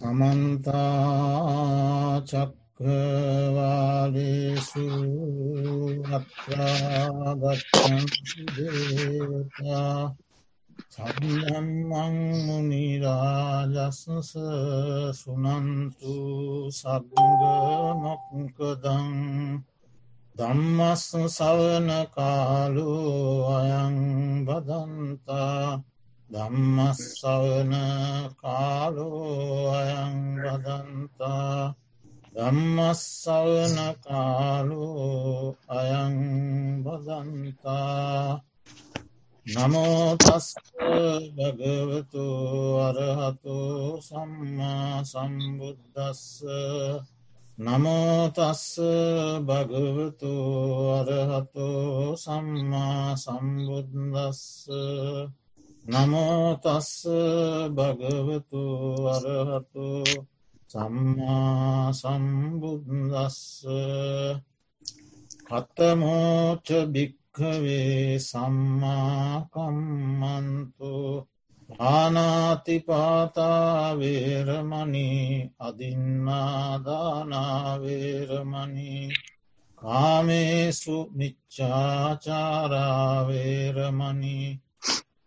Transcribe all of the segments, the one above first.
අමන්තාචක්කවාලේසු අත්‍රාගච්චන්දේවතා සබ්යම්මං මුනිරාජස්ස සුනන්තු සග්ගමොක්කදං දම්මස් සවන කාලු අයං බදන්තා ධම්මස්සවන කාලෝ අයං බදන්තා ධම්මස්සවන කාලෝ අයං බදන්තා නමෝතස්ස භගවතු අරහතු සම්මා සම්බුද්ධස්ස නමෝතස්ස භගවතු අරහතු සම්මා සම්බුද්දස්ස. නමෝතස්ස භගවතු අරහතු සම්මා සම්බුද්දස්ස. කතමෝච භික්කවේ සම්මාකම්මන්තු ආනාතිපාතාවේරමණී අදින්නාදානාවේරමණී කාමේසු මිච්චාචාරාවේරමණී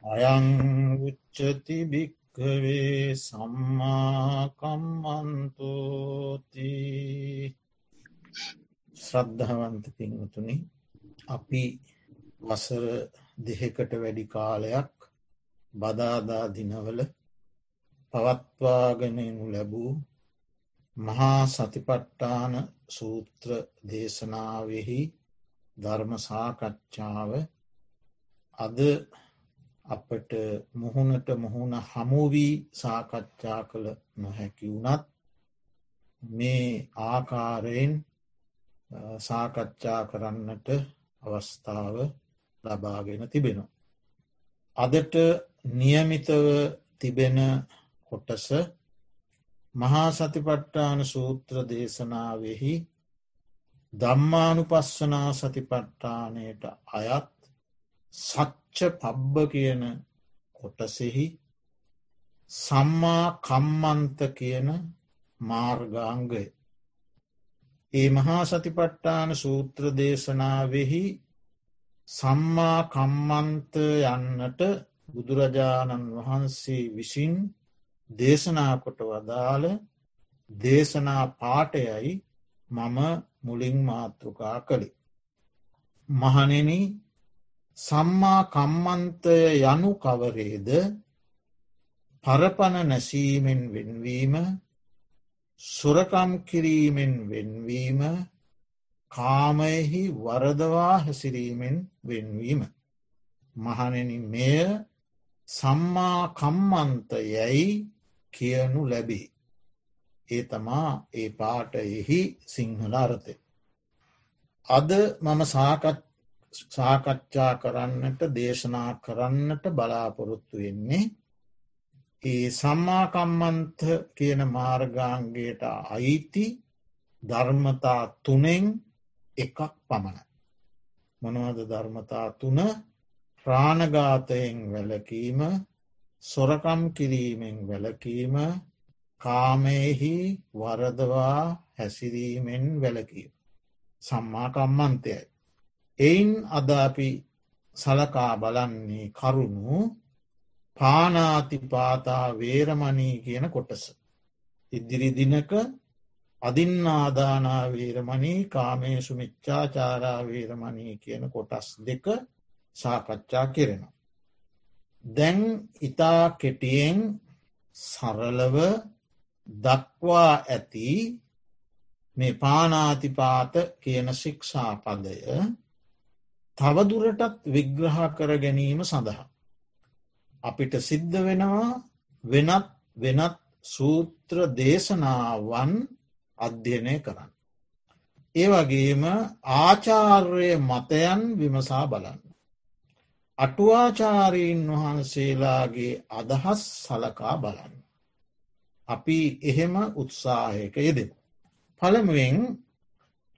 අයං උච්චති භික්කවේ සම්මාකම්මන්තෝති ශ්‍රද්ධාවන්ත පින්වතුනි අපි වසර දෙහෙකට වැඩි කාලයක් බදාදා දිනවල පවත්වාගෙනනු ලැබූ මහා සතිපට්ටාන සූත්‍ර දේශනාවෙහි ධර්ම සාකච්ඡාව අද අපට මුහුණට මුහුණ හමුවී සාකච්ඡා කළ නොහැකි වුණත් මේ ආකාරයෙන් සාකච්ඡා කරන්නට අවස්ථාව ලබාගෙන තිබෙනවා. අදට නියමිතව තිබෙන කොටස මහා සතිපට්ටාන සූත්‍ර දේශනාවෙහි දම්මානු පස්සනා සතිපට්ටානයට අයත් සච්ච පබ්බ කියන කොටසෙහි සම්මා කම්මන්ත කියන මාර්ගාංගය. ඒ මහා සතිපට්ටාන සූත්‍ර දේශනාවෙහි සම්මා කම්මන්ත යන්නට බුදුරජාණන් වහන්සේ විසින් දේශනාකොට වදාළ දේශනා පාටයයි මම මුලින් මාතෘකා කළේ. මහනෙන සම්මා කම්මන්තය යනු කවරේද පරපණ නැසීමෙන් වෙන්වීම සුරකම් කිරීමෙන් වෙන්වීම කාමයෙහි වරදවා හැසිරීමෙන් වෙන්වීම. මහනෙන මෙය සම්මා කම්මන්ත යැයි කියනු ලැබේ. ඒ තමා ඒ පාටයෙහි සිංහල අරතය. අද මම සාකත් සාකච්ඡා කරන්නට දේශනා කරන්නට බලාපොරොත්තු වෙන්නේ ඒ සම්මාකම්මන්ත කියන මාර්ගාන්ගේට අයිති ධර්මතා තුනෙන් එකක් පමණ. මොනවද ධර්මතා තුන ප්‍රාණගාතයෙන් වැලකීම සොරකම් කිරීමෙන් වැලකීම කාමයෙහි වරදවා හැසිරීමෙන් වැලකීම. සම්මාකම්මන්තයයි. එයින් අද අපි සලකා බලන්නේ කරුණු පානාතිපාතා වේරමණී කියන කොටස. ඉදිරි දිනක අදින්නාදානාවීරමණී කාමේසු මිච්චාචාරාවීරමණී කියන කොටස් දෙක සාකච්ඡා කෙරෙනවා. දැන් ඉතා කෙටියෙන් සරලව දක්වා ඇති මේ පානාතිපාත කියන ශික්ෂාපදය තවදුරටත් විග්‍රහ කර ගැනීම සඳහා. අපිට සිද්ධ වෙනවා වෙනත් වෙනත් සූත්‍ර දේශනාවන් අධ්‍යයනය කරන්න. ඒ වගේම ආචාර්ය මතයන් විමසා බලන්න. අටුවාචාරීන් වහන්සේලාගේ අදහස් සලකා බලන්න. අපි එහෙම උත්සාහයක යෙදෙන. පළමුුවෙන්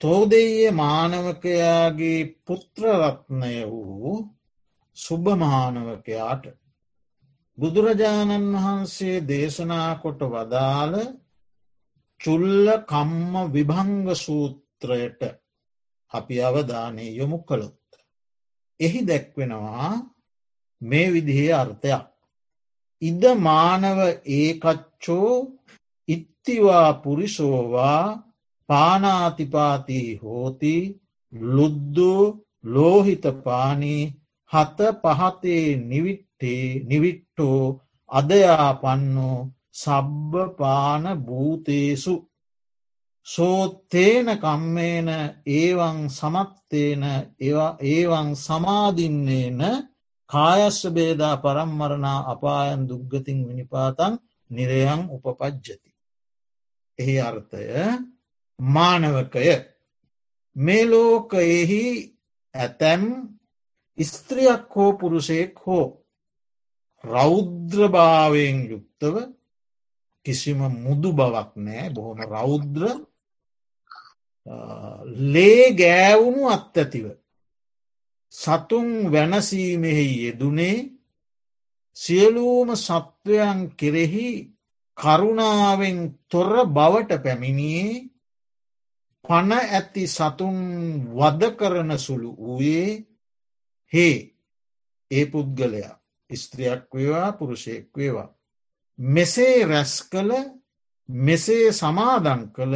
තෝදෙය මානවකයාගේ පුත්‍රරත්නය වූ සුභමානවකයාට බුදුරජාණන් වහන්සේ දේශනා කොට වදාළ චුල්ල කම්ම විභංග සූත්‍රයට අපි අවධානය යොමු කළොත්. එහි දැක්වෙනවා මේ විදිහේ අර්ථයක්. ඉද මානව ඒකච්චෝ ඉත්තිවා පුරිසෝවා පානාතිපාතිී හෝති ලුද්දු ලෝහිතපානී හත පහතේ නිවිට්ටේ නිවිට්ටෝ අදයාපන්නෝ සබ්බ පාන භූතේසු සෝත්තේන කම්මේන ඒවන් සමත්තේන ඒවන් සමාදින්නේන කායස්ස බේදා පරම්මරණා අපායන් දුග්ගතින් විනිපාතන් නිරයන් උපපජ්ජති. එහි අර්ථය මානවකය. මේ ලෝකයෙහි ඇතැම් ස්ත්‍රියක් හෝ පුරුෂයෙක් හෝ රෞද්‍රභාවයෙන් යුක්තව කිසිම මුදු බවක් නෑ බොහොම රෞද්‍ර ලේ ගෑවුණු අත් ඇතිව සතුන් වැනසීමෙහි යෙදුනේ සියලූම සත්වයන් කෙරෙහි කරුණාවෙන් තොර බවට පැමිණියේ පණ ඇති සතුන් වද කරන සුළු වූයේ හේ ඒ පුද්ගලයා ස්ත්‍රියක් වේවා පුරුෂයෙක් වේවා. මෙසේ රැස් කළ මෙසේ සමාදන් කළ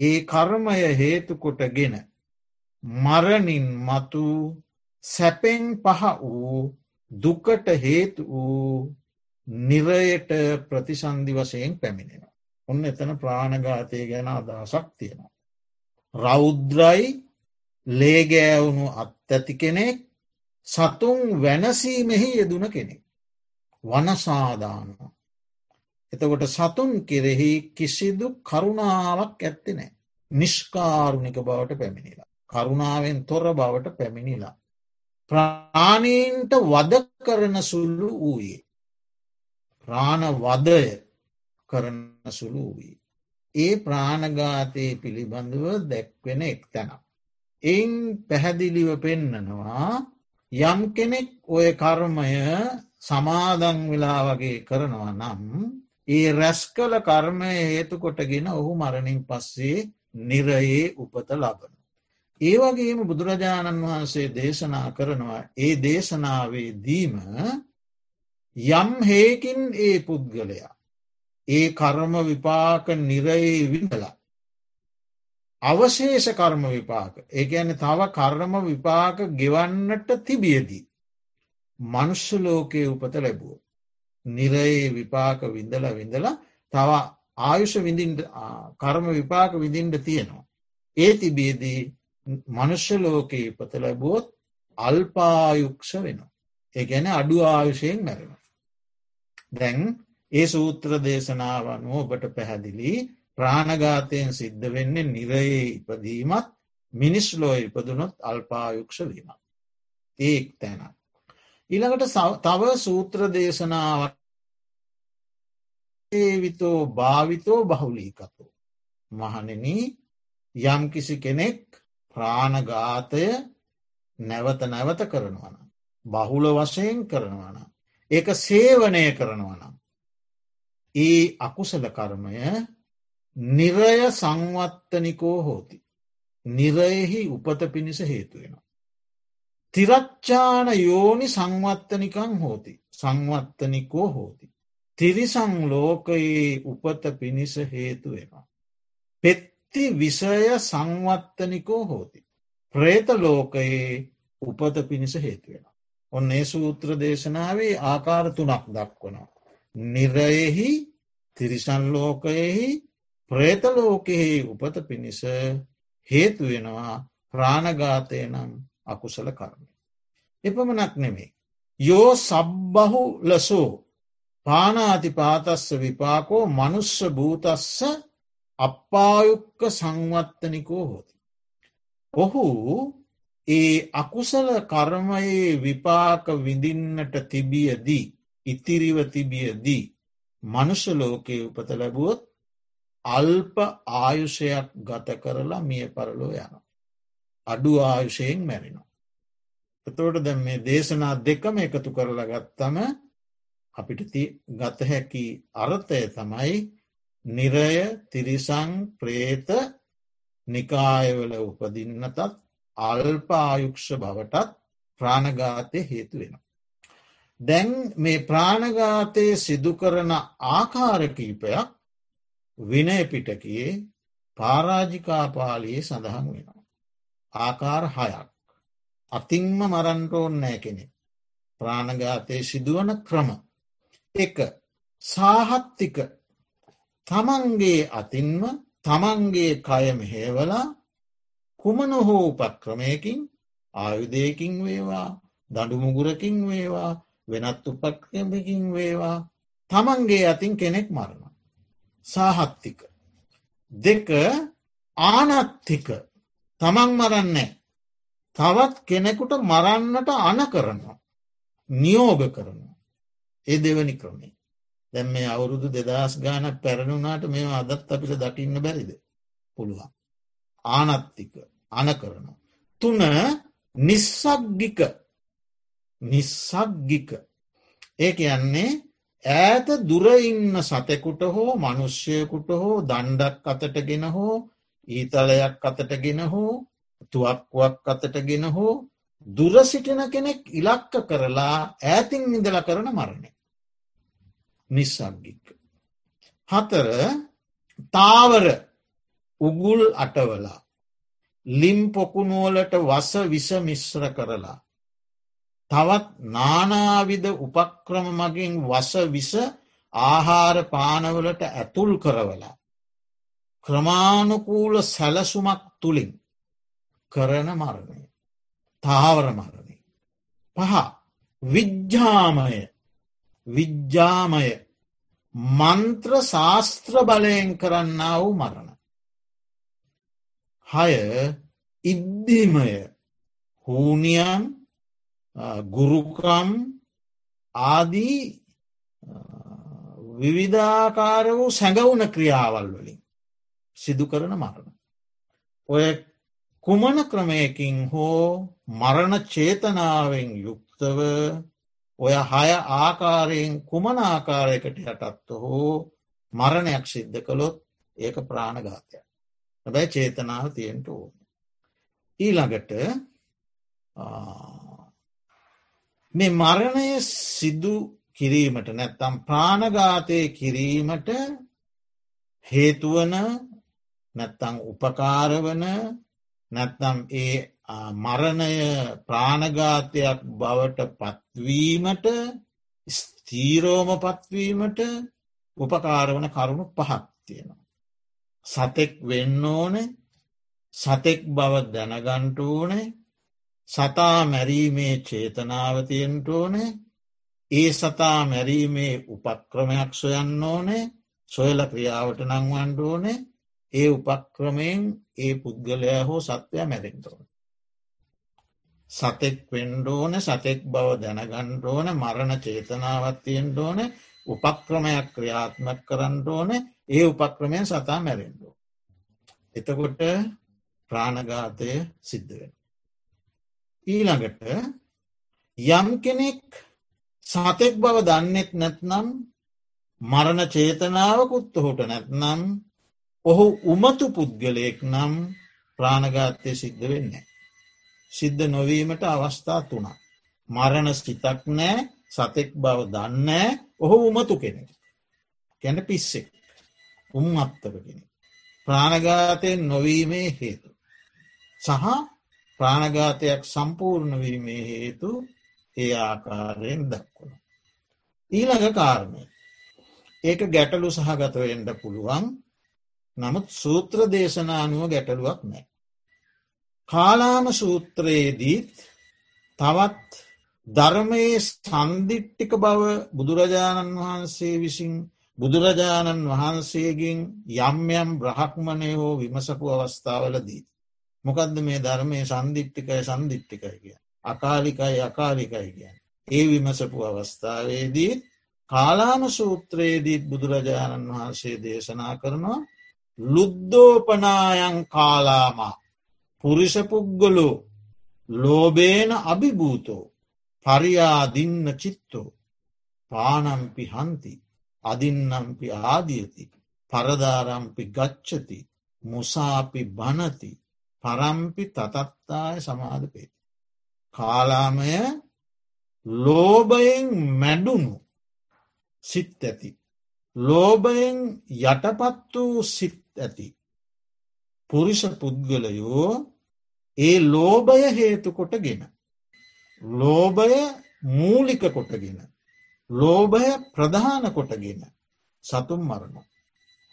ඒ කර්මය හේතුකොටගෙන මරණින් මතු සැපෙන් පහ වූ දුකට හේතු වූ නිරයට ප්‍රතිසන්ධි වශයෙන් පැමිණෙන. ඔන්න එතන ප්‍රාණඝාතය ගැන අදහසක් තියෙනවා. රෞද්‍රයි ලේගෑවුණු අත්තැති කෙනෙක් සතුන් වැනසීමෙහි යෙදුන කෙනෙක්. වනසාධානවා. එතකොට සතුන් කෙරෙහි කිසිදු කරුණාවක් ඇත්ති නෑ. නිෂ්කාරුණික බවට පැමිණිලා. කරුණාවෙන් තොර බවට පැමිණිලා. ප්‍රාණීන්ට වද කරන සුල්ලු වූයේ. ප්‍රාණ වදය කරන සුළු වී. ඒ ප්‍රාණඝාතය පිළිබඳව දැක්වෙන එක් තැන. එයින් පැහැදිලිව පෙන්නනවා යම් කෙනෙක් ඔය කර්මය සමාදන් වෙලා වගේ කරනවා නම් ඒ රැස් කළ කර්මය හේතුකොටගෙන ඔහු මරණින් පස්සේ නිරයේ උපත ලබන. ඒ වගේම බුදුරජාණන් වහන්සේ දේශනා කරනවා ඒ දේශනාවේ දීම යම් හේකින් ඒ පුද්ගලයා ඒ කර්ම විපාක නිරයේ විඳලා. අවශේෂ කර්ම විපාක ඒ ඇන තව කර්ම විපාක ගෙවන්නට තිබියදී. මනුෂ්‍ය ලෝකයේ උපත ලැබුව. නිරයේ විපාක විඳල විඳල තව ආයුෂ කර්ම විපාක විඳින්ට තියෙනවා. ඒ තිබියදී මනුෂ්‍ය ලෝකයේ උපත ලැබුවොත් අල්පායුක්ෂ වෙනවා. ඒ ගැන අඩු ආයුෂයෙන් මැරෙන. දැන් ඒ සූත්‍ර දේශනාවන් ඔබට පැහැදිලි ප්‍රාණඝාතයෙන් සිද්ධ වෙන්නේ නිරයේ ඉපදීමත් මිනිස්ලෝ ඉපදුනොත් අල්පායුක්ෂ වීම. ඒක් තැන. ඊළඟට තව සූත්‍ර දේශනාවක් ඒවිතෝ භාවිතෝ බහුලීකතු. මහනෙන යම්කිසි කෙනෙක් ප්‍රාණඝාතය නැවත නැවත කරනවන. බහුල වශයෙන් කරනවන. ඒක සේවනය කරනවනම්. ඒ අකුසල කර්මය නිරය සංවත්තනිකෝ හෝති. නිරයෙහි උපත පිණිස හේතුවෙන. තිරච්චාන යෝනි සංවත්තනිකං හෝති සංවත්තනිකෝ හෝති. තිරිසං ලෝකයේ උපත පිණිස හේතුවෙනවා. පෙත්ති විසය සංවත්තනිකෝ හෝති. ප්‍රේත ලෝකයේ උපත පිණිස හේතුවෙන. ඔන්න ඒ සූත්‍ර දේශනාවේ ආකාර තුනක් දක්වනවා. නිරයෙහි තිරිසන්ලෝකයෙහි ප්‍රේතලෝකෙහි උපත පිණිස හේතුවෙනවා ප්‍රාණඝාතය නම් අකුසල කරමය. එපමනක් නෙමේ. යෝ සබ්බහු ලසෝ පානාති පාතස්ස විපාකෝ මනුස්ස භූතස්ස අප්පායුක්ක සංවත්තනිකෝ හෝති. ඔහු ඒ අකුසල කර්මයේ විපාක විඳින්නට තිබියදී ඉතිරිව තිබියදී මනුෂ්‍ය ලෝකයේ උපත ලැබුවොත් අල්ප ආයුෂයක් ගත කරලා මිය පරලෝ යන. අඩු ආයුෂයෙන් මැරෙනවා. එතෝට දැ මේ දේශනා දෙකම එකතු කරලා ගත්තම අපිට ගත හැකි අර්ථය තමයි නිරය තිරිසං ප්‍රේත නිකායවල උපදින්නතත් අල්පායුක්ෂ බවටත් ප්‍රාණගාතය හේතු වෙන. දැන් මේ ප්‍රාණගාතය සිදු කරන ආකාරකීපයක් විනය පිටකයේ පාරාජිකාපාලයේ සඳහන් වෙනවා. ආකාර හයක්. අතිංම මරන්ටෝන් නෑ කෙනෙ. ප්‍රාණගාතය සිදුවන ක්‍රම. එක සාහත්තික තමන්ගේ අතින්ම තමන්ගේ කයම හේවලා කුමන හෝ උපක්‍රමයකින් ආයුදයකින් වේවා දඩුමුගුරකින් වේවා වෙනත් උපක්‍රමකින් වේවා තමන්ගේ අතින් කෙනෙක් මරණ. සාහත්තික. දෙක ආනත්තික තමන් මරන්නේ. තවත් කෙනෙකුට මරන්නට අන කරනවා. නියෝග කරනවා. ඒ දෙවනි ක්‍රමේ. දැම් මේ අවුරුදු දෙදස් ගාන පැරණුනාට මේ අදත් අපිට දකින්න බැරිද. පුළුවන්. ආනත්තික අන කරනවා. තුන නිස්සක්ගික නිස්සක්ගික ඒ යන්නේ ඈත දුරඉන්න සතෙකුට හෝ මනුෂ්‍යයකුට හෝ දණ්ඩක් අතටගෙන හෝ ඊතලයක් අතටගෙන හෝ තුවක්වක් අතටගෙන හෝ දුර සිටින කෙනෙක් ඉලක්ක කරලා ඈතින් නිදල කරන මරණය. නිස්සක්ගික. හතර තාවර උගුල් අටවලා ලිම් පොකුණුවලට වස විස මිශ්‍ර කරලා තවත් නානාවිද උපක්‍රම මගින් වස විස ආහාර පානවලට ඇතුල් කරවලා. ක්‍රමාණුකූල සැලසුමක් තුළින් කරන මරණය. තාවර මරණය. පහ විජ්ජාමය විජ්ජාමය මන්ත්‍ර ශාස්ත්‍ර බලයෙන් කරන්න වූ මරණ. හය ඉද්දිමය හූනියන් ගුරුකම් ආදී විවිධාකාර වූ සැඟවුන ක්‍රියාවල් වලින් සිදු කරන මරණ. ඔය කුමන ක්‍රමයකින් හෝ මරණ චේතනාවෙන් යුක්තව ඔය හය ආකාරයෙන් කුමන ආකාරයකට යටත්ව හෝ මරණයක් සිද්ධ කළොත් ඒක ප්‍රාණඝාතයක්. හැබැයි චේතනාව තියෙන්ට ඕන. ඊළඟට මේ මරණය සිදු කිරීමට නැත්තම් ප්‍රාණඝාතය කිරීමට හේතුවන නැත්තං උපකාරවන නැත්නම් ඒ මරණය ප්‍රාණඝාතයක් බවට පත්වීමට ස්තීරෝම පත්වීමට උපකාරවන කරුණු පහක් තියෙනවා. සතෙක් වෙන්න ඕන සතෙක් බව දැනගන්ටූනේ සතා මැරීමේ චේතනාවතියෙන්ට ඕනේ ඒ සතා මැරීමේ උපක්‍රමයක් සොයන්න ඕනේ සොයල ක්‍රියාවට නංවන්ඩ ඕනේ ඒ උපක්‍රමයෙන් ඒ පුද්ගලයා හෝ සත්වය මැරෙන්ටෝන. සතෙක් වෙන්ඩෝන සතෙක් බව දැනගණ්ඩෝන මරණ චේතනාවත්තියෙන් ඕන උපක්‍රමයක් ක්‍රියාත්මක් කරන්න ඕන ඒ උපක්‍රමයෙන් සතා මැරෙන්ඩෝ. එතකොට ප්‍රාණඝාතය සිද්ධවෙන. ඊළඟට යම් කෙනෙක් සතෙක් බව දන්නෙත් නැත්නම් මරණ චේතනාවකුත් ඔහුට නැත්නම් ඔහු උමතු පුද්ගලයෙක් නම් ප්‍රාණගාතය සිද්ධ වෙන්නේ. සිද්ධ නොවීමට අවස්ථා තුනක්. මරණ ස්ටිතක් නෑ සතෙක් බව දන්නෑ ඔහු උමතු කෙනෙක්. කැන පිස්සෙක් උම් අත්තක කෙනෙ. ප්‍රාණගාතයෙන් නොවීමේ හේතු. සහ ප්‍රාණඝාතයක් සම්පූර්ණ වීමේ හේතු ඒ ආකාරයෙන් දක්වන. ඊළඟ කාරණය. ඒක ගැටලු සහගතවෙන්ට පුළුවන් නමුත් සූත්‍ර දේශනානුව ගැටලුවක් නෑ. කාලාම සූත්‍රයේදීත් තවත් ධර්මයේ සන්දිිට්ටික බව බුදුරජාණන් වහන්සේ විසින් බුදුරජාණන් වහන්සේගෙන් යම් යම් බ්‍රහක්මනය හෝ විමසපු අවස්ථාවලදී. මොකක්ද මේ ධර්මය සන්දිිට්ටිකය සන්දිිට්ටිකයි කිය. අකාලිකයි අකාලිකයි කියන්. ඒ විමසපු අවස්ථාවේදී කාලාම සූත්‍රයේදීත් බුදුරජාණන් වහන්සේ දේශනා කරනවා ලුද්දෝපනායන් කාලාමා පුරිෂපුග්ගලෝ ලෝබේන අභිභූතෝ පරියාදින්න චිත්තෝ පානම්පි හන්ති අදින්නම්පි ආදියති පරදාරම්පි ගච්චති මුසාපි බනති පරම්පි තතත්තාය සමාධපේ. කාලාමය ලෝබයෙන් මැඩුණු සිත් ඇති. ලෝබයෙන් යටපත් වූ සිත් ඇති. පුරුෂ පුද්ගලයෝ ඒ ලෝභය හේතු කොටගෙන. ලෝභය මූලික කොටගෙන. ලෝභය ප්‍රධාන කොටගෙන සතුම් මරණ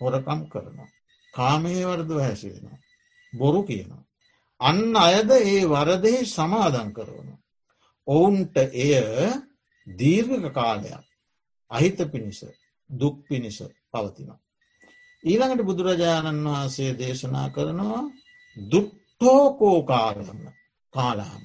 හොරකම් කරනවා. කාමයේ වර්දව හැසිවෙනවා. බොරු කියනවා. අන්න අයද ඒ වරදෙහි සමාදන් කරවන. ඔවුන්ට එය දීර්ඝක කාලයක් අහිත පිණිස දුක් පිණිස පවතිනවා. ඊළඟට බුදුරජාණන් වහන්සේ දේශනා කරනවා දුට්ටෝකෝ කාරන්න කාලාම.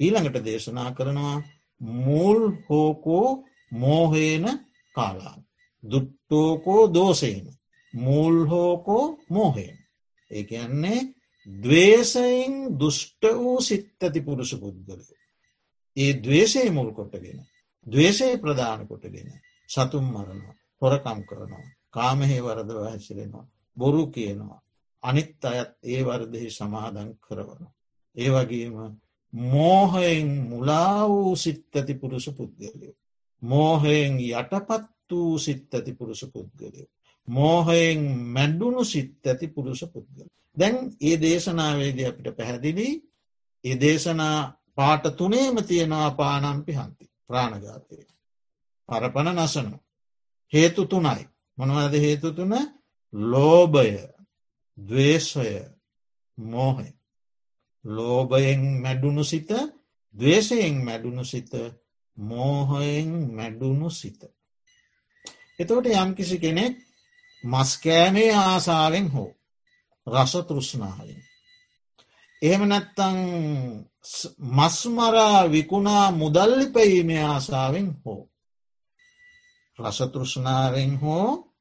ඊළඟට දේශනා කරනවා මුල් හෝකෝ මෝහේන කාලාම. දුට්ටෝකෝ දෝසේන මුල් හෝකෝ මෝහේන. ඒ කියන්නේ දවේශයෙන් දුෂ්ට වූ සිත් ඇති පුරුෂ පුද්ගලය. ඒ දවේශය මුල් කොටගෙන. දවේශය ප්‍රධාන කොටගෙන සතුම් මරනවා හොරකම් කරනවා. කාමහේ වරදව හැසිරෙනවා. බොරු කියනවා. අනිත් අයත් ඒ වර්දෙහි සමාදන් කරවන. ඒ වගේම මෝහයෙන් මුලා වූ සිත් ඇති පුරුෂ පුද්ගලයෝ. මෝහයෙන් යටපත් වූ සිත් ඇති පුරුෂ පුද්ගලයෝ. මෝහයෙන් මැඩ්ඩුණු සිත් ඇති පුරුෂ පුද්ගල. දැන් ඒ දේශනාවේද අපිට පැහැදිලි ඒ දේශනා පාට තුනේම තියෙනවා පානම්පි හන්ති ප්‍රාණගාතය. පරපණ නසනු. හේතු තුනයි. මොනවද හේතු තුන ලෝභය දවේශය මෝහය. ලෝභයෙන් මැඩුණු සිත දවේශයෙන් මැඩුණු සිත මෝහයෙන් මැඩුණු සිත. එතවට යම්කිසි කෙනෙක් මස්කෑමේ ආසාාවෙන් හෝ රස තෘෂ්ණාවෙන්. එහෙම නැත්තං මස්මරා විකුණා මුදල්ලි පැීමේ ආසාාවෙන් හෝ. රසතෘෂ්ණාවෙන් හෝ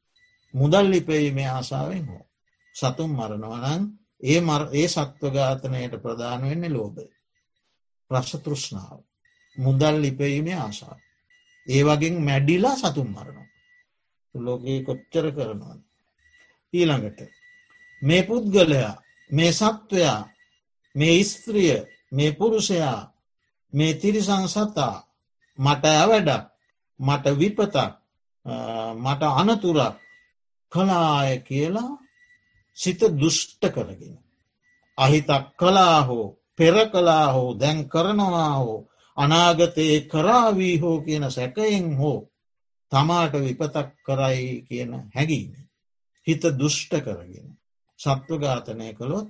මුදල්ලි පැීමේ ආසාාවෙන් හෝ. සතුම් මරණවනන් ඒ මර ඒ සත්වඝාතනයට ප්‍රධාන වෙන්න ලෝබය. රක්ෂ තෘෂ්ණාව. මුදල් ලිපීමේ ආශාව. ඒ වගේ මැඩිලා සතුම් මරණවා. ලෝකයේ කොච්චර කරනවා. ඊළඟට මේ පුද්ගලයා මේ සත්වයා මේ ස්ත්‍රිය මේ පුරුෂයා මේ තිරිසං සතා මට ඇවැඩක් මට විපතක් මට අනතුරක් කලාය කියලා සිත දුෂ්ට කරගෙන. අහිතක් කලා හෝ පෙර කලා හෝ දැන් කරනවා හෝ අනාගතයේ කරාවී හෝ කියන සැකයෙන් හෝ තමාට විපතක් කරයි කියන හැඟීම. හිත දුෂ්ට කරගෙන. සත්ව ඝාතනය කළොත්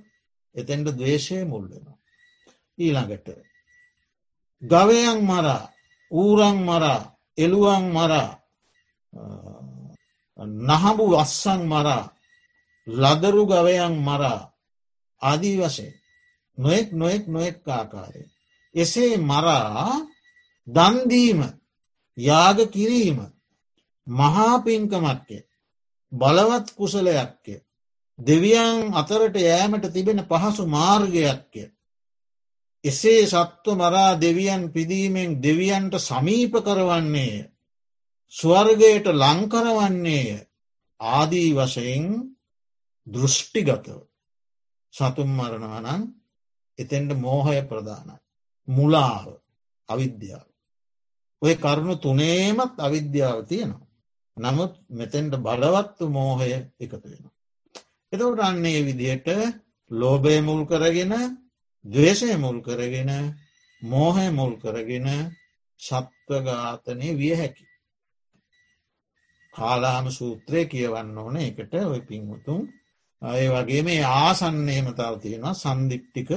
එතැන්ට දවේශය මුල්වෙනවා. ඊළඟට. ගවයන් මරා ඌරං මරා එළුවන් මරා නහබු වස්සං මරා ලදරු ගවයන් මරා ආදී වශයෙන් නොෙක් නොෙක් නොෙක් ආකාරය. එසේ මරා දන්දීම යාග කිරීම මහාපින්කමක්ය බලවත් කුසලයක්ය දෙවියන් අතරට යෑමට තිබෙන පහසු මාර්ගයක්ය. එසේ සත්ව මරා දෙවියන් පිදීමෙන් දෙවියන්ට සමීප කරවන්නේය. ස්වර්ගයට ලංකරවන්නේය ආදී වශයෙන් දෘෂ්ටිගතව සතුම් මරණවනන් එතෙන්ට මෝහය ප්‍රධානයි. මුලාව අවිද්‍යාව. ඔය කරුණු තුනේමත් අවිද්‍යාව තියෙනවා. නමුත් මෙතෙන්ට බලවත්තු මෝහය එකතු වෙන. එතවට අන්නේ විදියට ලෝබය මුල් කරගෙන දවේශය මුල් කරගෙන මෝහය මුල් කරගෙන සත්වඝාතනය විය හැකි. කාලාම සූත්‍රය කියවන්න ඕන එකට ඔය පින්වතුන් ඒ වගේ මේ ආසන්නේම තව තියෙනවා සන්දිිට්ටික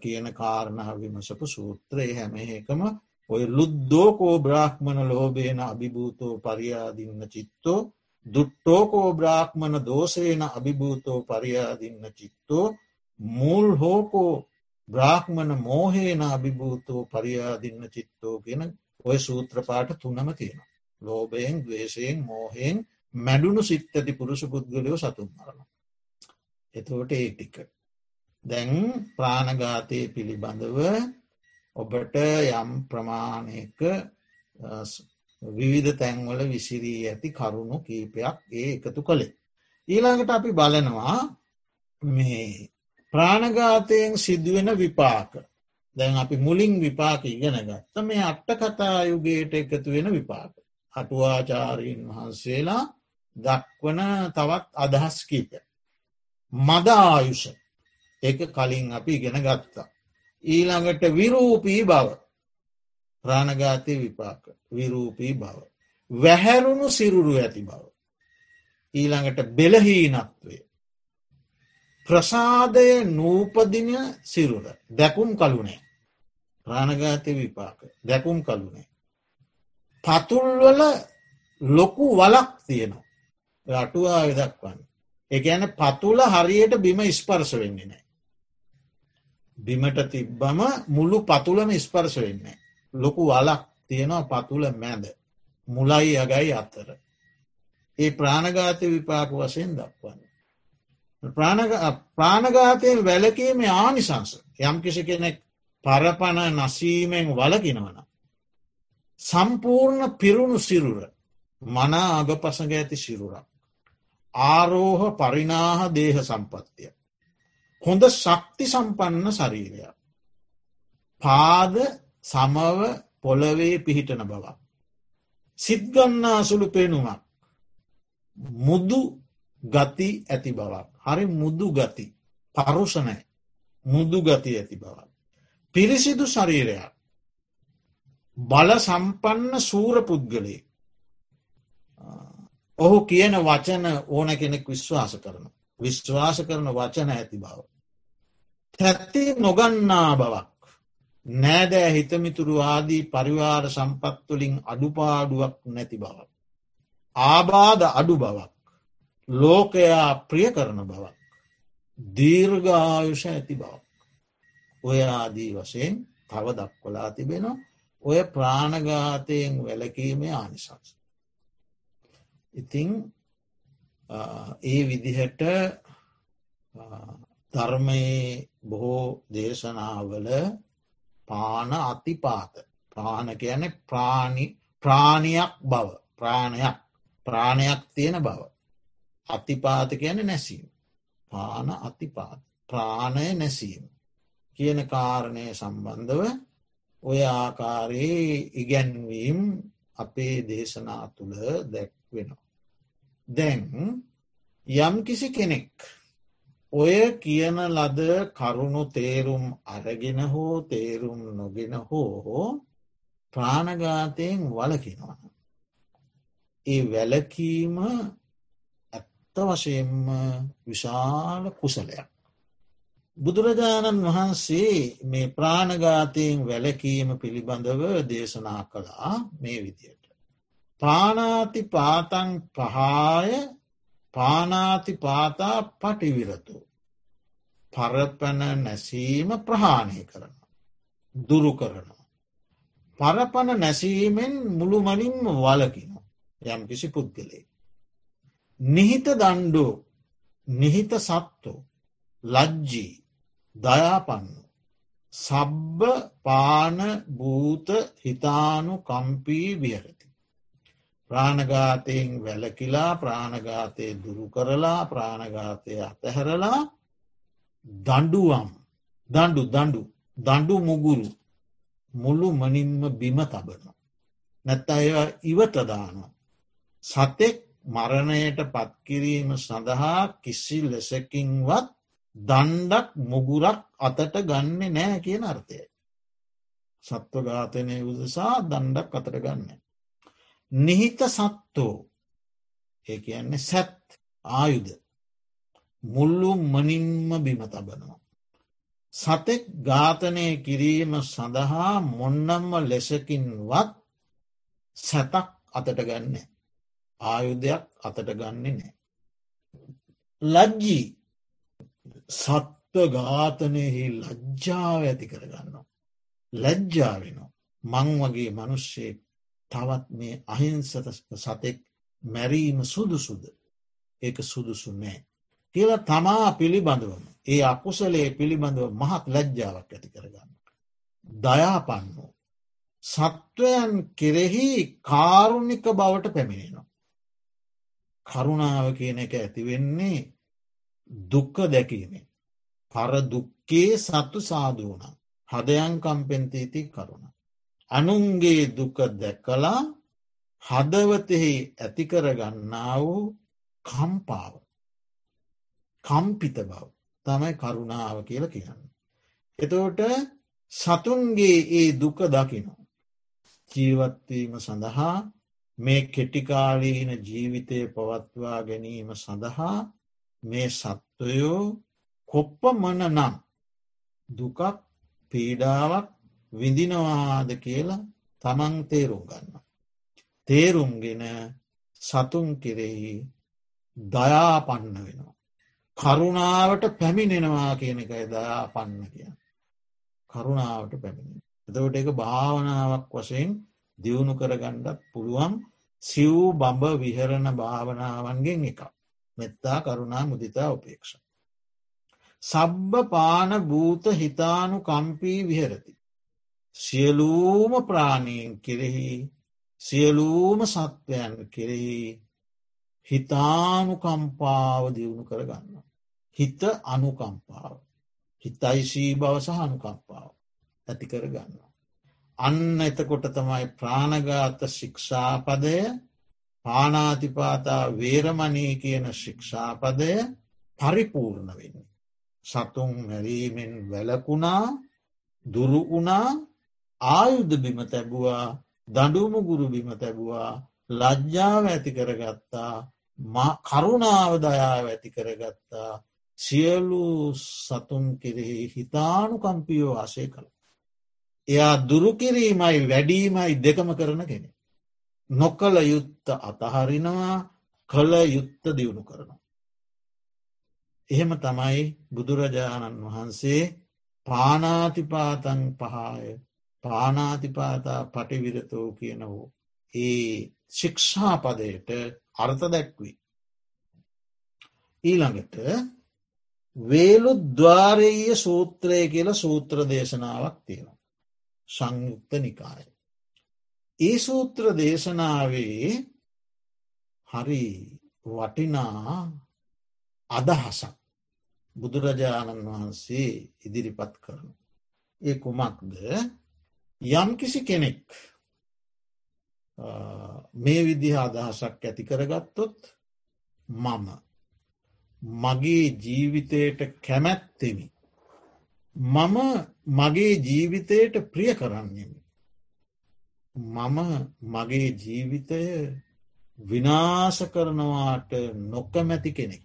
කියන කාරණහ විමසපු සූත්‍රයේ හැම එකම ඔය ලුද්දෝකෝ බ්‍රාහ්මණ ලෝබේන අභිභූතෝ පරියාදින්න චිත්තෝ දුට්ටෝකෝ බ්‍රාහ්මණ දෝසේන අභිභූතෝ පරියාදින්න චිත්තෝ මුල් හෝකෝ බ්‍රාහ්මණ මෝහේන අභිභූතෝ පරියාදින්න චිත්තෝ ගෙන ඔය සූත්‍රපාට තුනම තියෙන. ලෝබයෙන් දවේශයෙන් මෝහෙන් මැඩුණු සිත්තති පුරුෂ පුද්ගලයෝ සතුන් මරණ. එතවට ඒ ටික. දැන් ප්‍රාණඝාතය පිළිබඳව ඔබට යම් ප්‍රමාණයක විවිධ තැන්වල විසිරී ඇති කරුණු කීපයක් ඒ එකතු කළේ. ඊළඟට අපි බලනවා මේ ප්‍රාණඝාතයෙන් සිදුවෙන විපාක දැන් අපි මුලින් විපාක ඉගෙන ගත්ත මේ අට්ට කතායුගේට එකතු වෙන විපාක. අටුවාචාරීන් වහන්සේලා දක්වන තවත් අදහස් කීප. මදායුෂ එක කලින් අපි ඉගෙන ගත්තා. ඊළඟට විරූපී බව ප්‍රාණඝාතය විපාක විරූපී බව. වැහැරුණු සිරුරු ඇති බව. ඊළඟට බෙලහීනත්වය. ප්‍රසාදය නූපදින සිරුර දැකුම් කලුනේ ප්‍රාණඝාතය විපාක දැකුම් කලුනේ. පතුල්වල ලොකු වලක් තියෙනවා. අටුවා විදක්වන්න. එකන පතුල හරියට බිම ස්පර්ශ වෙන්නේ නෑ. බිමට තිබ්බම මුළු පතුලම ස්පර්ශ වෙන්නේ. ලොකු වලක් තියෙනවා පතුල මැද. මුලයි අගයි අත්තර. ඒ ප්‍රාණඝාතය විපාක වශයෙන් දක්වන්න. ප්‍රාණඝාතයෙන් වැලකීම ආනිසංස යම් කිසි කෙනෙක් පරපණ නසීමෙන් වලකිනවන. සම්පූර්ණ පිරුණු සිරුර මනා අගපසඟ ඇති සිරුරක්. ආරෝහ පරිනාහ දේහ සම්පත්තිය. හොඳ ශක්ති සම්පන්න ශරීරයක්. පාද සමව පොළවේ පිහිටන බවක්. සිත්ගන්නා සුළු පෙනුමක්. මුදු ගති ඇති බවක්. හරි මුදු ගති පරුෂණය මුදු ගති ඇති බවක්. පිරිසිදු ශරීරයක් බල සම්පන්න සූර පුද්ගලේ ඔහු කියන වචන ඕන කෙනෙක් විශ්වාස කරන විශ්වාස කරන වචන ඇති බව. තැත්ති නොගන්නා බවක් නෑදෑ හිතමිතුරු ආදී පරිවාර සම්පත්තුලින් අඩුපාඩුවක් නැති බවක්. ආබාධ අඩු බවක්. ලෝකයා ප්‍රිය කරන බවක්. දීර්ඝායුෂ ඇති බවක්. ඔය ආදී වශයෙන් තව දක්වලා තිබෙනවා ඔය ප්‍රාණඝාතයෙන් වැලකීමේ ආනිසංස. ඉතිං ඒ විදිහට ධර්මයේ බොහෝ දේශනාවල පාන අතිපාත ප්‍රාණ කියන ප්‍රාණි ප්‍රාණයක් බව ප්‍රාණයක් ප්‍රාණයක් තියෙන බව. අතිපාත කියන නැසීම. පාන අතිපාත ප්‍රාණය නැසීම. කියන කාරණය සම්බන්ධව ඔය ආකාරයේ ඉගැන්වීම් අපේ දේශනා තුළ දැක්වෙනවා. දැන් යම් කිසි කෙනෙක් ඔය කියන ලද කරුණු තේරුම් අරගෙන හෝ තේරුම් නොගෙන හෝ ප්‍රාණඝාතයෙන් වලකිනවා. ඒ වැලකීම ඇත්ත වශයෙන්ම විශාල කුසලයක්. බුදුරජාණන් වහන්සේ මේ ප්‍රාණඝාතයෙන් වැලකීම පිළිබඳව දේශනා කළා මේ විදියට. පානාති පාතන් පහාය පානාති පාතා පටිවිරතු. පරපැන නැසීම ප්‍රහාණය කරන. දුරු කරනවා. පරපණ නැසීමෙන් මුළුමනින්ම වලකින යම් කිසි පුද්ගලේ. නිහිත දණ්ඩෝ නිහිත සත්තු ලජ්ජී දයාපන්නු. සබ්බ පාන භූත හිතානු කම්පී විහරති. ප්‍රාණඝාතයෙන් වැලකිලා ප්‍රාණඝාතය දුරු කරලා ප්‍රාණඝාතය අතහැරලා දඩුවම් දඩු දඩු දඩු මුගුරු මුළු මනින්ම බිම තබන. නැත්ත ඒවා ඉවතදානවා. සතෙක් මරණයට පත්කිරීම සඳහා කිසි ලෙසකින්වත් දණ්ඩක් මුගුරක් අතට ගන්න නෑ කියන අර්ථය. සත්ව ඝාතනය උදසා දණ්ඩක් අතට ගන්න. නිහිත සත්තෝ ඒ කියන්නේ සැත් ආයුද මුල්ලු මනින්ම බිම තබනවා. සතෙක් ඝාතනය කිරීම සඳහා මොන්නම්ම ලෙසකින්වත් සැතක් අතට ගන්න ආයුධයක් අතට ගන්නේ නෑ. ලජ්ජී සත්ව ඝාතනයෙහි ලජ්ජාව ඇති කරගන්නවා. ලැජ්ජාවෙනවා. මං වගේ මනුෂ්‍යයෙක් තවත් මේ අහිංසත සතෙක් මැරීම සුදුසුද ඒක සුදුසු නෑ. කියල තමා පිළිබඳවම ඒ අකුසලේ පිළිබඳව මහත් ලැජ්ජාවක් ඇති කරගන්න. දයාපන්නෝ සත්වයන් කෙරෙහි කාරුණික බවට පැමිණෙනවා. කරුණාව කියන එක ඇතිවෙන්නේ දුක්ක දැකීමෙන්. පර දුක්කේ සත්තු සාධූන හදයන් කම්පෙන්තීති කරුණ. අනුන්ගේ දුක දැකලා හදවතෙහි ඇතිකරගන්නා වූ කම්පාව. කම්පිත බව තමයි කරුණාව කියල කියන්න. එතෝට සතුන්ගේ ඒ දුක දකිනු. ජීවත්වීම සඳහා මේ කෙටිකාලීන ජීවිතය පවත්වා ගැනීම සඳහා මේ සත්වයෝ කොප්ප මන නම් දුකක් පීඩාවක් විඳිනවාද කියලා තමන් තේරුම් ගන්න. තේරුම්ගෙන සතුන් කෙරෙහි දයාපන්න වෙනවා. කරුණාවට පැමිණෙනවා කියන එකයි දයාපන්න කිය. කරුණාවට පැමිණි. එතවට එක භාවනාවක් වශයෙන් දියුණු කරගණ්ඩත් පුළුවන් සිව් බඹ විහරණ භාවනාවන්ගෙන් එක. මෙත්තා කරුණා මුදිතා උපේක්ෂ. සබ්බ පාන භූත හිතානු කම්පී විහරති. සියලූම ප්‍රාණීන් කෙරෙහි සියලූම සත්වයන් කෙරෙහි හිතානුකම්පාව දියුණු කරගන්න. හිත අනුකම්පාව. හිතයිශී බව සහ අනුකම්පාව ඇති කරගන්න. අන්න එතකොට තමයි ප්‍රාණගාත ශික්ෂාපදය පානාතිපාතා වේරමණී කියන ශික්ෂාපදය පරිපූර්ණ වෙන්නේ. සතුන් මැරීමෙන් වැලකුණා දුරුවුණා ආයුද්ධ බිම තැබුවා දඩුම ගුරු බිම තැබුවා ලජ්ජාව ඇති කරගත්තා කරුණාව දයාව ඇති කරගත්තා සියලු සතුන් කෙරෙහි හිතානුකම්පියෝ ආශය කළ. එයා දුරුකිරීමයි වැඩීමයි දෙකම කරන කෙනෙ. නොකළ යුත්ත අතහරිනවා කළ යුත්ත දියුණු කරනවා. එහෙම තමයි බුදුරජාණන් වහන්සේ පානාතිපාතන් පහාය පානාතිපාතා පටිවිරතෝ කියන වූ ඒ ශික්ෂාපදයට අර්ථ දැක්වී. ඊළඟට වේලු දවාරයේ සූත්‍රය කියල සූත්‍ර දේශනාවක් තියෙනවා. සංයුක්ත නිකාය. ඒ සූත්‍ර දේශනාවේ හරි වටිනා අදහසක් බුදුරජාණන් වහන්සේ ඉදිරිපත් කරන. ඒ කුමක්ද යම්කිසි කෙනෙක් මේ විදිහ අදහසක් ඇති කරගත්තොත් මම මගේ ජීවිතයට කැමැත්තෙමි. මම මගේ ජීවිතයට ප්‍රිය කරන්නෙමි. මම මගේ ජීවිතය විනාස කරනවාට නොකමැති කෙනෙක්.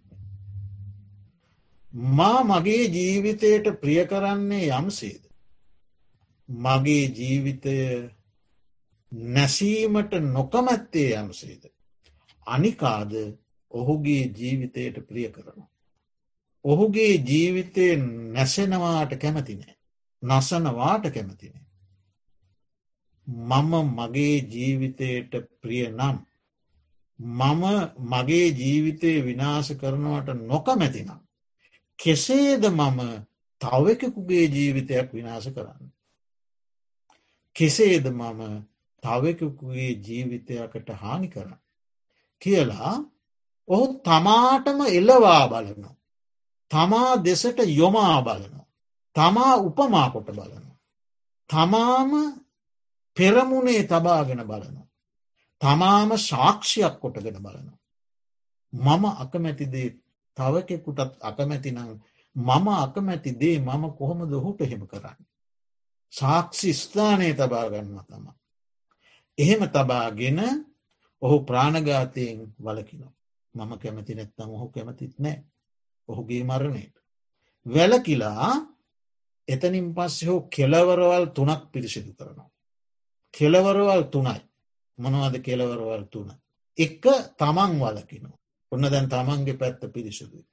මා මගේ ජීවිතයට ප්‍රිය කරන්නේ යම්සේද. මගේ ජීවිතය නැසීමට නොකමැත්තේ යම්සේද. අනිකාද ඔහුගේ ජීවිතයට ප්‍රිය කරනවා. ඔහුගේ ජීවිතය නැසෙනවාට කැමතිනෑ. නසනවාට කැමතිනේ. මම මගේ ජීවිතයට ප්‍රිය නම්. මම මගේ ජීවිතය විනාශ කරනවට නොකමැතිනම්. කෙසේද මම තවකකුගේ ජීවිතයක් විනාශ කරන්න. කෙසේද මම තවකකුගේ ජීවිතයකට හානි කරන්න. කියලා ඔහු තමාටම එල්ලවා බලනවා. තමා දෙසට යොමා බලනවා. තමා උපමා කොට බලනවා. තමාම පෙරමුණේ තබාගෙන බලනවා. තමාම සාක්ෂයක් කොටගෙන බලනවා. මම අකමැතිදේ තවකෙකුටත් අකමැතිනං මම අකමැති දේ මම කොහොමද ඔහුට එහෙම කරන්න. සාක්ෂි ස්ථානය තබාගන්න තම. එහෙම තබාගෙන ඔහු ප්‍රාණගාතයෙන් වලකිනෝ. මම කැමති නැත්තම් ඔහු කැමතිත් නෑ ඔහුගේ මරණයට. වැලකිලා එතනින් පස්සේ හෝ කෙලවරවල් තුනක් පිරිසිදු කරනවා. කෙලවරවල් තුනයි මොනවද කෙලවරවල් තුන. එක තමන් වලකිනවා. ඔන්න දැන් තමන්ගේ පැත්ත පිරිසුදුයි.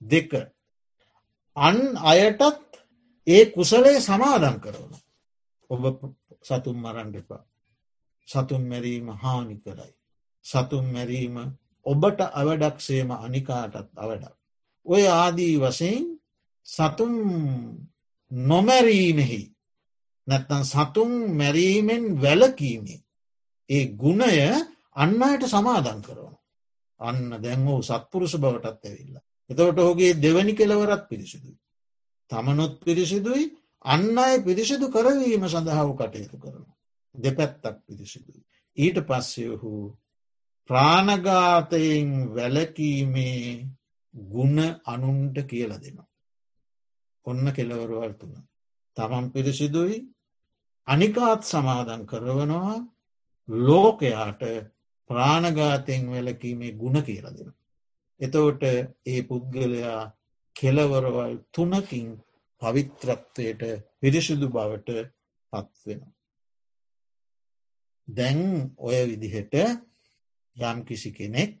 දෙක අන් අයටත් ඒ කුසලේ සමාදන් කරවන. ඔබ සතුම් මරන් එපා. සතුන් මැරීම හානි කරයි. සතුන් මැරීම ඔබට අවඩක්සේම අනිකාටත් අවඩක්. ඔය ආදී වසයෙන් සතුම් නොමැරීමෙහි නැත්තන් සතුන් මැරීමෙන් වැලකීමේ. ඒ ගුණය අන්න අයට සමාදන් කරන. අන්න දැන් වූ සත්පුරුෂ බවටත් ඇවිල්ල. එතවට ඔහුගේ දෙවැනි කෙලවරත් පිරිසිදුයි. තමනුත් පිරිසිදුයි අන්න අය පිරිසිදු කරවීම සඳහාව කටයුතු කරන. දෙපැත්තක් පිරිසිදුයි. ඊට පස්සයහු ප්‍රාණගාතයෙන් වැලකීමේ ගුණ අනුන්ට කියල දෙනවා. ඔන්න කෙලවරවල් තුළ. තමන් පිරිසිදුයි අනිකාත් සමාදන් කරවනවා ලෝකයාට ප්‍රාණගාතයෙන් වැලකීමේ ගුණ කියල දෙන. එතවට ඒ පුද්ගලයා කෙලවරවල් තුනකින් පවිත්‍රත්වයට පිරිසිදු බවට පත්වෙන. දැන් ඔය විදිහට යම් කිසි කෙනෙක්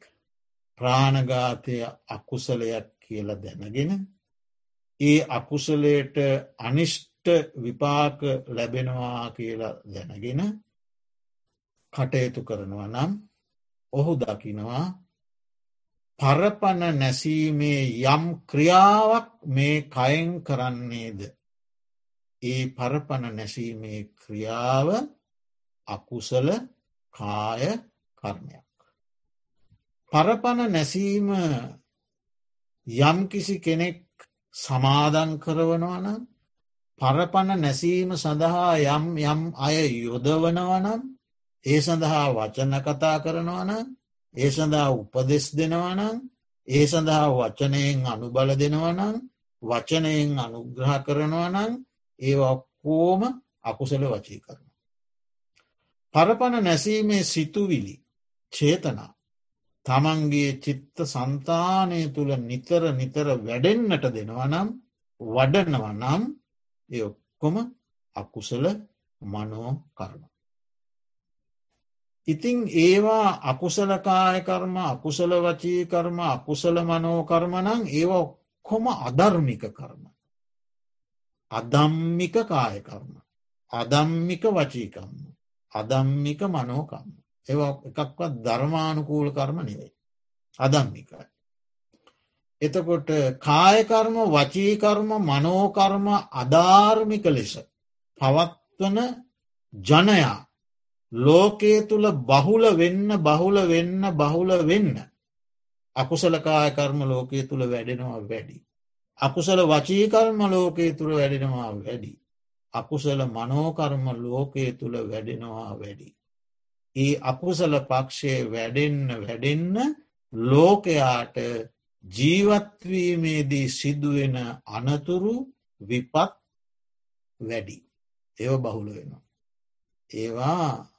ප්‍රාණගාතය අකුසලයක් කියල දැනගෙන ඒ අකුසලයට අනිෂ්ට විපාක ලැබෙනවා කියලා දැනගෙන කටයුතු කරනවා නම් ඔහු දකිනවා පරපන නැසීමේ යම් ක්‍රියාවක් මේ කයෙන් කරන්නේද. ඒ පරපන නැසීමේ ක්‍රියාව අකුසල කාය කර්මයක්. පරපන නැසීම යම්කිසි කෙනෙක් සමාදන් කරවනවනම් පරපන නැසීම සඳහා යම් යම් අය යොදවනවනම් ඒ සඳහා වචන කතා කරනවනම් ඒ සඳහා උපදෙස් දෙනවනම් ඒ සඳහා වචනයෙන් අනුබල දෙනවනම් වචනයෙන් අනුග්‍රහ කරනවනම් ඒ ඔක්කෝම අකුසල වචී කරන. පරපන නැසීමේ සිතුවිලි චේතනා තමන්ගේ චිත්ත සන්තානය තුළ නිතර නිතර වැඩෙන්න්නට දෙනවනම් වඩනවනම් එ ඔක්කොම අකුසල මනෝ කර්ම. ඉතිං ඒවා අකුසලකායකර්ම අකුසල වචීකර්ම අකුසල මනෝකර්මනං ඒවා ඔක්කොම අධර්මික කර්ම. අදම්මික කායකර්ම. අදම්මික වචීකම්ම. අදම්මික මනෝකම්ම. ඒ එකක්වත් ධර්මානුකූල කර්ම නෙවෙයි. අදම්මිකයි. එතකොට කායකර්ම වචීකර්ම මනෝකර්ම අධාර්මික ලෙස පවත්වන ජනයා ලෝකයේ තුළ බහුල වෙන්න බහුල වෙන්න බහුල වෙන්න අකුසලකායකර්ම ලෝකයේ තුළ වැඩෙනවා වැඩි. අකුසල වචීකර්ම ලෝකයේ තුළ වැඩෙනවා වැඩි. අකුසල මනෝකර්ම ලෝකයේ තුළ වැඩෙනවා වැඩි. ඒ අකුසල පක්ෂය වැඩෙන්න වැඩෙන්න ලෝකයාට ජීවත්වීමේදී සිදුවෙන අනතුරු විපත් වැඩි. ඒව බහුල වෙනවා. ඒවා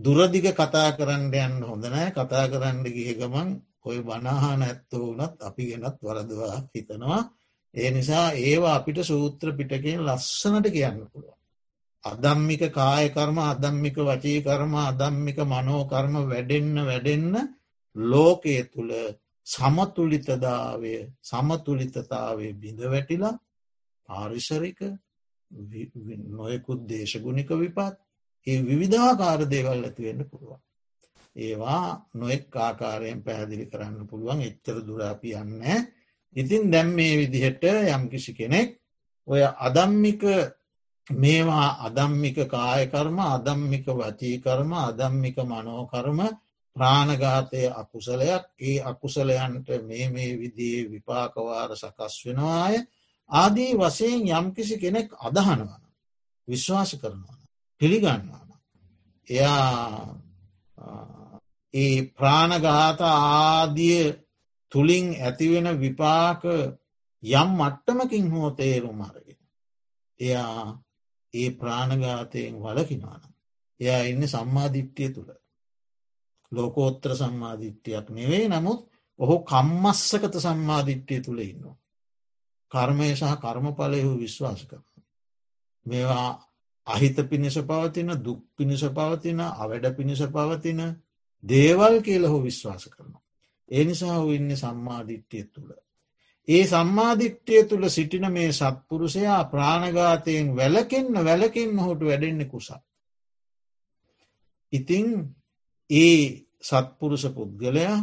දුරදිග කතා කරන්න යන්න හොඳනෑ කතා කරන්න ගිය ගමන් ඔය බනාහා නැත්තෝ වනත් අපි ගෙනත් වරදවා හිතනවා ඒ නිසා ඒවා අපිට සූත්‍ර පිටකෙන් ලස්සනට කියන්න පුළුව. අදම්මික කායකර්ම අදම්මික වචීකර්ම අදම්මික මනෝකර්ම වැඩෙන්න වැඩෙන්න ලෝකය තුළ සමතුලිතදාවය සමතුලිතතාවය බිඳ වැටිලා පාරිසරික නොයකුත් දේශගුණික විපත් ඒ විවිධාකාර දේවල් ඇතිවෙන්න පුළුවන්. ඒවා නොෙක් ආකාරයෙන් පැහැදිලි කරන්න පුළුවන් එච්චර දුරාපියන්න. ඉතින් දැම් මේ විදිහට යම්කිසි කෙනෙක් ඔය අදම්මික මේවා අදම්මික කායකර්ම අදම්මික වචීකර්ම අදම්මික මනෝකර්ම ප්‍රාණඝාතය අකුසලයක් ඒ අකුසලයන්ට මේ මේ විදියේ විපාකවාර සකස් වෙනවාය ආදී වසයෙන් යම්කිසි කෙනෙක් අදහනවන විශ්වාස කරනවන පිළිගන්නවන එයා ඒ ප්‍රාණඝාත ආදිය තුළින් ඇතිවෙන විපාක යම් මට්ටමකින් හෝ තේරුම් අරගෙන එයා ඒ ප්‍රාණඝාතයෙන් වලකිනවාන එයා ඉන්න සම්මාධිට්්‍යය තුළ ලෝකෝත්‍ර සම්මාධිට්්‍යයක් නෙවෙයි නමුත් ඔහු කම්මස්සකත සම්මාධිට්්‍යය තුළ ඉන්නවා. කර්මය සහ කර්මඵලයහු විශ්වාස කරන. මේවා අහිත පිණිස පවතින දුක් පිණිස පවතින අවැඩ පිණිස පවතින දේවල් කියලහු විශ්වාස කරනවා. ඒ නිසා හු ඉන්න සම්මාධිට්්‍යය තුළ. ඒ සම්මාධිට්්‍යය තුළ සිටින මේ සත්පුරුෂයා ප්‍රාණඝාතයෙන් වැලකෙන්න්න වැලකින් හොට වැඩෙන්නෙ කුසා. ඉතිං ඒ සත්පුරුෂ පුද්ගලයා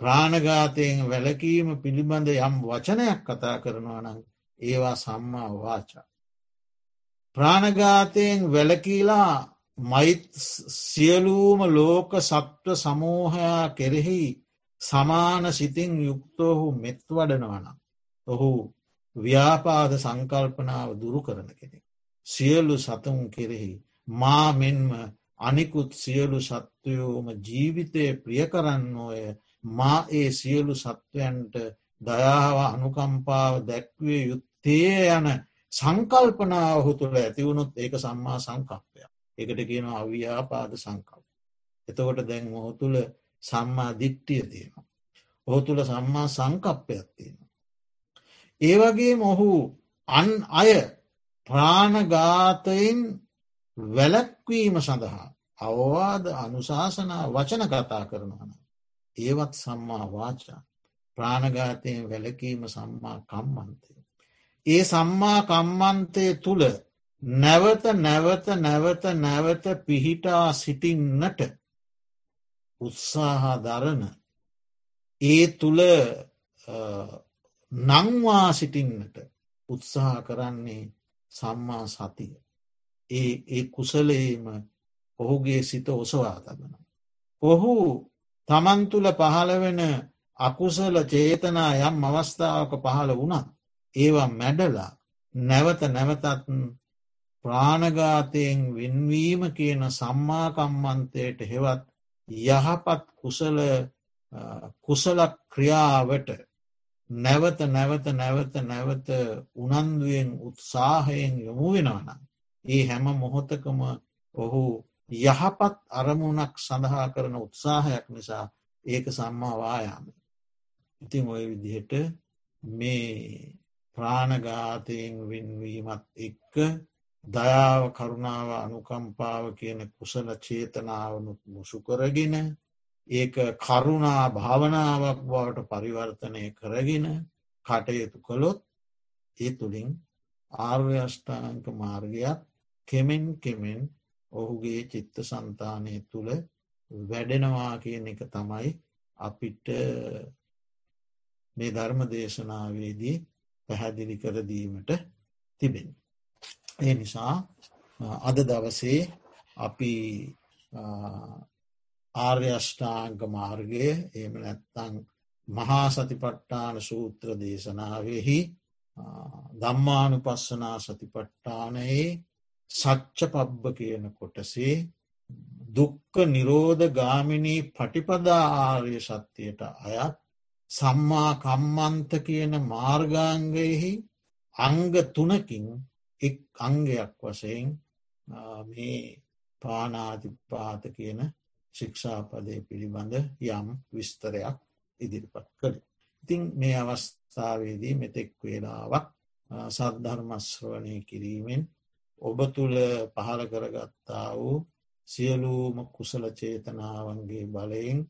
ප්‍රාණඝාතයෙන් වැලකීම පිළිබඳ යම් වචනයක් කතා කරනවා නම් ඒවා සම්මා වාචා. ප්‍රාණඝාතයෙන් වැලකීලා මයිත් සියලූම ලෝක සත්ව සමූහයා කෙරෙහි සමාන සිතින් යුක්තෝහු මෙත් වඩනවන. ඔහු ව්‍යාපාද සංකල්පනාව දුරු කරන කෙනෙක්. සියලු සතුන් කෙරෙහි මා මෙන්ම අනිකුත් සියලු සත්වයෝම ජීවිතය ප්‍රිය කරන්න ඔය මා ඒ සියලු සත්වයන්ට දයාව අනුකම්පාව දැක්වේ යුත්තේ යන සංකල්පනාව ඔහු තුළ ඇතිවුණොත් ඒක සම්මා සංකප්පය එකට කියන අව්‍යාපාද සංකල්ප. එතකොට දැන් ඔහු තුළ සම්මා දිට්ටිය තියෙනවා. ඔහු තුළ සම්මා සංකප්පයක් තියෙනවා. ඒවගේ මොහු අන් අය ප්‍රාණගාතයෙන් වැලැක්වීම සඳහා අවවාද අනුශාසනා වචන කතා කරනවන. ඒවත් සම්මා වාචා ප්‍රාණගාතයෙන් වැලකීම සම්මා කම්මන්තය. ඒ සම්මා කම්මන්තය තුළ නැවත නැවත නැවත නැවත පිහිටා සිටින්නට උත්සාහා දරන ඒ තුළ නංවා සිටින්නට උත්සාහ කරන්නේ සම්මා සතිය. ඒ ඒ කුසලේම ඔහුගේ සිත ඔසවා තබන. ඔහු තමන්තුළ පහළ වෙන අකුසල චේතනා යම් අවස්ථාවක පහළ වුණත් ඒවා මැඩලා නැවත නැවතත් ප්‍රාණගාතයෙන් වෙන්වීම කියන සම්මාකම්මන්තයට හෙවත් යහපත් කුසල කුසල ක්‍රියාවට නැවත නැවත නැවත නැවත උනන්දුවෙන් උත්සාහයෙන් යොමු වෙනවනම් ඒ හැම මොහොතකම ඔහු යහපත් අරමුණක් සඳහා කරන උත්සාහයක් නිසා ඒක සම්මාවායාම. ඉතින් ඔය විදිහට මේ ප්‍රාණඝාතයෙන් වෙන්වීමත් එක්ක දයාව කරුණාව අනුකම්පාව කියන කුසල චේතනාවනුත් මුසු කරගෙන ඒක කරුණා භාවනාවක් බවට පරිවර්තනය කරගෙන කටයුතු කළොත් ඒ තුළින් ආර්යෂ්ඨානක මාර්ගයක් කෙමෙන් කෙමෙන් ඔහුගේ චිත්ත සන්තානය තුළ වැඩෙනවා කියන එක තමයි අපිට මේ ධර්ම දේශනාවේදී පැහැදිලි කරදීමට තිබෙන. ඒ නිසා අද දවසේ අපි ආර්යෂ්ඨාංක මාර්ගය එම නැත්තං මහා සතිපට්ඨාන සූත්‍ර දේශනාවෙහි දම්මානු පස්සනා සතිපට්ඨානයේ සච්ච පබ්බ කියන කොටසේ දුක්ක නිරෝධ ගාමිණී පටිපදා ආර්ය සත්‍යයට අයත් සම්මා කම්මන්ත කියන මාර්ගාංගයෙහි අංග තුනකින් එක් අංගයක් වසයෙන් මේ පානාතිපාත කියන ශික්ෂාපදය පිළිබඳ යම් විස්තරයක් ඉදිරිපත් කළ. ඉතිං මේ අවස්ථාවේදී මෙතෙක් වේලාවක් සද්ධර්මශ්‍රවනය කිරීමෙන් ඔබ තුළ පහළ කරගත්තා වූ සියලූම කුසල චේතනාවන්ගේ බලයෙන්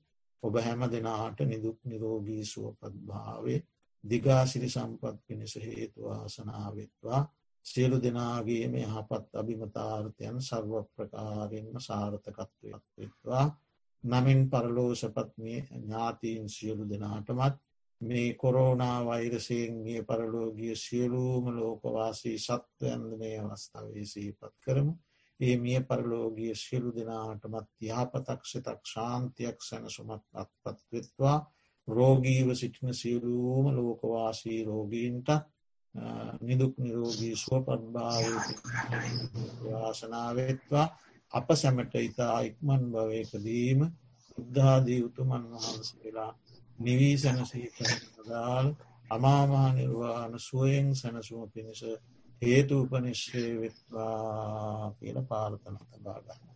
ඔබ හැම දෙනාට නිදුක් නිරෝගී සුවපත් භාවේ දිගාසිරි සම්පත් පිණිස හේතුවාසනාවත්වා සියලු දෙනාගේ මේ හපත් අභිමතාර්ථයන් සර්ව ප්‍රකාරෙන්ම සාර්ථකත්වයක් වෙත්වා නමින් පරලෝෂපත්මය ඥාතීන් සියලු දෙනාටමත් මේ කොරෝනා වෛරසයෙන් මිය පරලෝගිය සියලූම ලෝකවාසී සත්වයන්ද මේ අවස්ථාවේ සීපත් කරමු. ඒ මිය පරලෝගිය සියලු දෙනාටමත් යහපතක් සිතක් ශාන්තියක් සැනසුමක් අත්පත්වෙත්වා රෝගීව සිටින සියලූම ලෝකවාසී රෝගීන්ට නිදුක් නිරෝගී සුවපත්භාව වාසනාවත්වා අප සැමට ඉතා ඉක්මන් භවයකදීම බුද්ධාදී උතුමන් වහන්සේලා නිවී සැනසී දාල් අමාමා නිර්වාණ සුවයෙන් සැනසුම පිණිස හේතු උපනිශ්‍රය වෙත්වා කියල පාර්තන තබාගන්න.